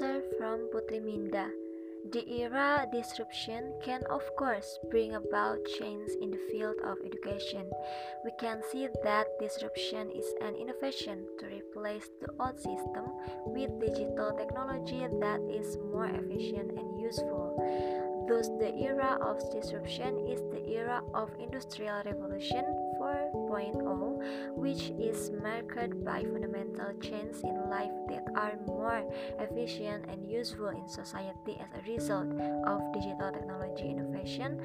Triminda. The era disruption can of course bring about change in the field of education. We can see that disruption is an innovation to replace the old system with digital technology that is more efficient and useful. Thus, the era of disruption is the era of Industrial Revolution 4.0, which is marked by fundamental changes in life that are more efficient and useful in society as a result of digital technology innovation,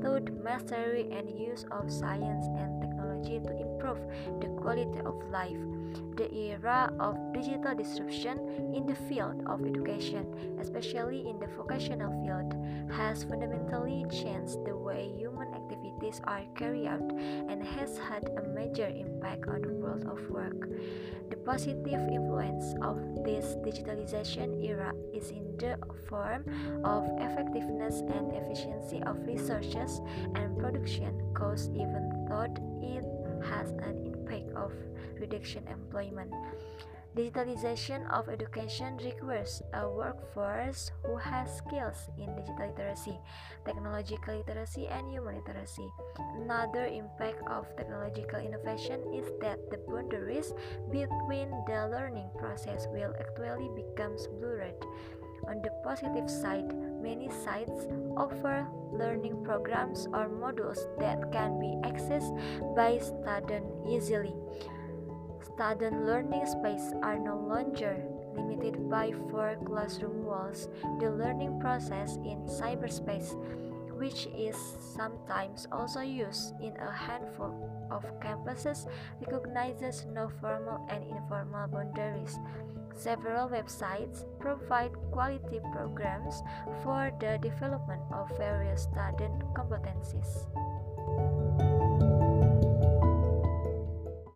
thought mastery, and use of science and technology to improve the quality of life. The era of digital disruption in the field of education, especially in the vocational field, has fundamentally changed the way human activities are carried out and has had a major impact on the world of work. The positive influence of this digitalization era is in the form of effectiveness and efficiency of researches and production costs even though it has an impact of reduction employment. Digitalization of education requires a workforce who has skills in digital literacy, technological literacy, and human literacy. Another impact of technological innovation is that the boundaries between the learning process will actually become blurred. On the positive side, many sites offer learning programs or modules that can be accessed by students easily. Student learning spaces are no longer limited by four classroom walls. The learning process in cyberspace, which is sometimes also used in a handful of campuses, recognizes no formal and informal boundaries. Several websites provide quality programs for the development of various student competencies.